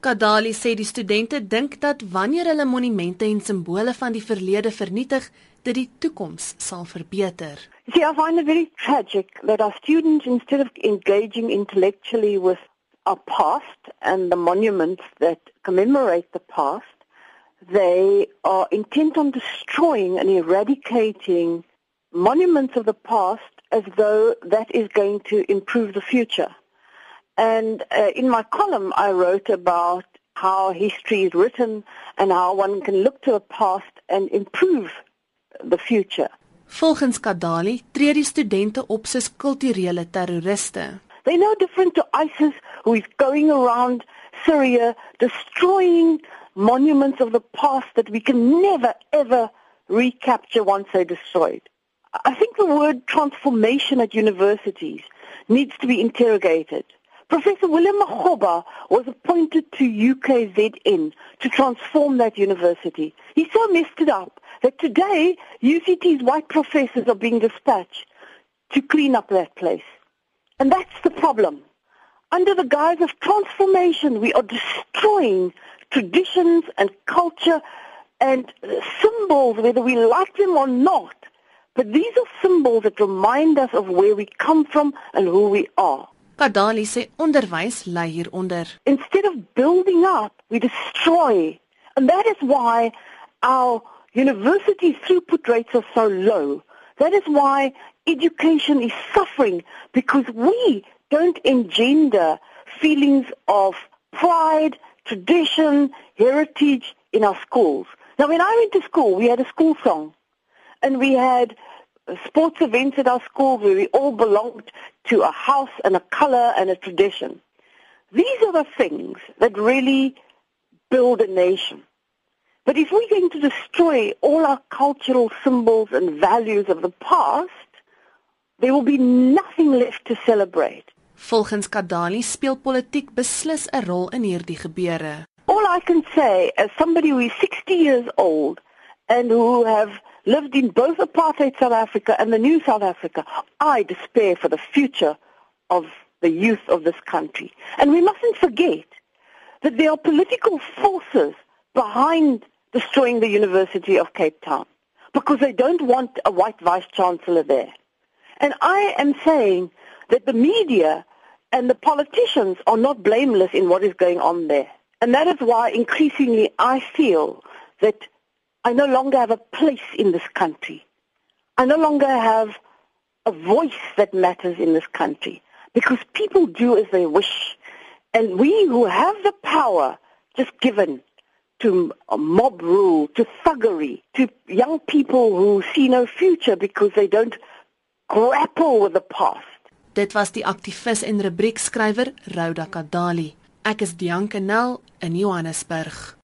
Kadali sê die studente dink dat wanneer hulle monumente en simbole van die verlede vernietig, dit die toekoms sal verbeter. See, I find it very tragic that our students, instead of engaging intellectually with our past and the monuments that commemorate the past, they are intent on destroying and eradicating monuments of the past as though that is going to improve the future. And uh, in my column, I wrote about how history is written and how one can look to the past and improve the future. Volgens Kadalie tree die studente op soos kulturele terroriste. They're no different to ISIS who is going around Syria destroying monuments of the past that we can never ever recapture once they're destroyed. I think the word transformation at universities needs to be interrogated. Professor Willem Makgoba was appointed to UKZN to transform that university. He so messed it up that today UCT's white professors are being dispatched to clean up that place. And that's the problem. Under the guise of transformation, we are destroying traditions and culture and symbols, whether we like them or not. But these are symbols that remind us of where we come from and who we are. Kadalie sê onderwys lê hieronder. Instead of building up, we destroy. And that is why our university throughput rates are so low. That is why education is suffering because we don't engender feelings of pride, tradition, heritage in our schools. Now when I went to school, we had a school song and we had sports events at our school where we all belonged to a house and a color and a tradition. These are the things that really build a nation. But if we're going to destroy all our cultural symbols and values of the past, there will be nothing left to celebrate. Volgens Kadali speel politiek beslis 'n rol in hierdie gebeure. All I can say as somebody who is 60 years old and who have lived in both apartheid South Africa and the new South Africa, I despair for the future of the youth of this country. And we mustn't forget that there are political forces behind destroying the University of Cape Town because they don't want a white vice chancellor there. And I am saying that the media and the politicians are not blameless in what is going on there. And that is why increasingly I feel that I no longer have a place in this country. I no longer have a voice that matters in this country because people do as they wish. And we who have the power just given to mob rule, to thuggery, to young people who see no future because they don't grapple with the past. Dit was die aktivis en rubriekskrywer Rhoda Kadali. Ek is Dianke Nel in Johannesburg.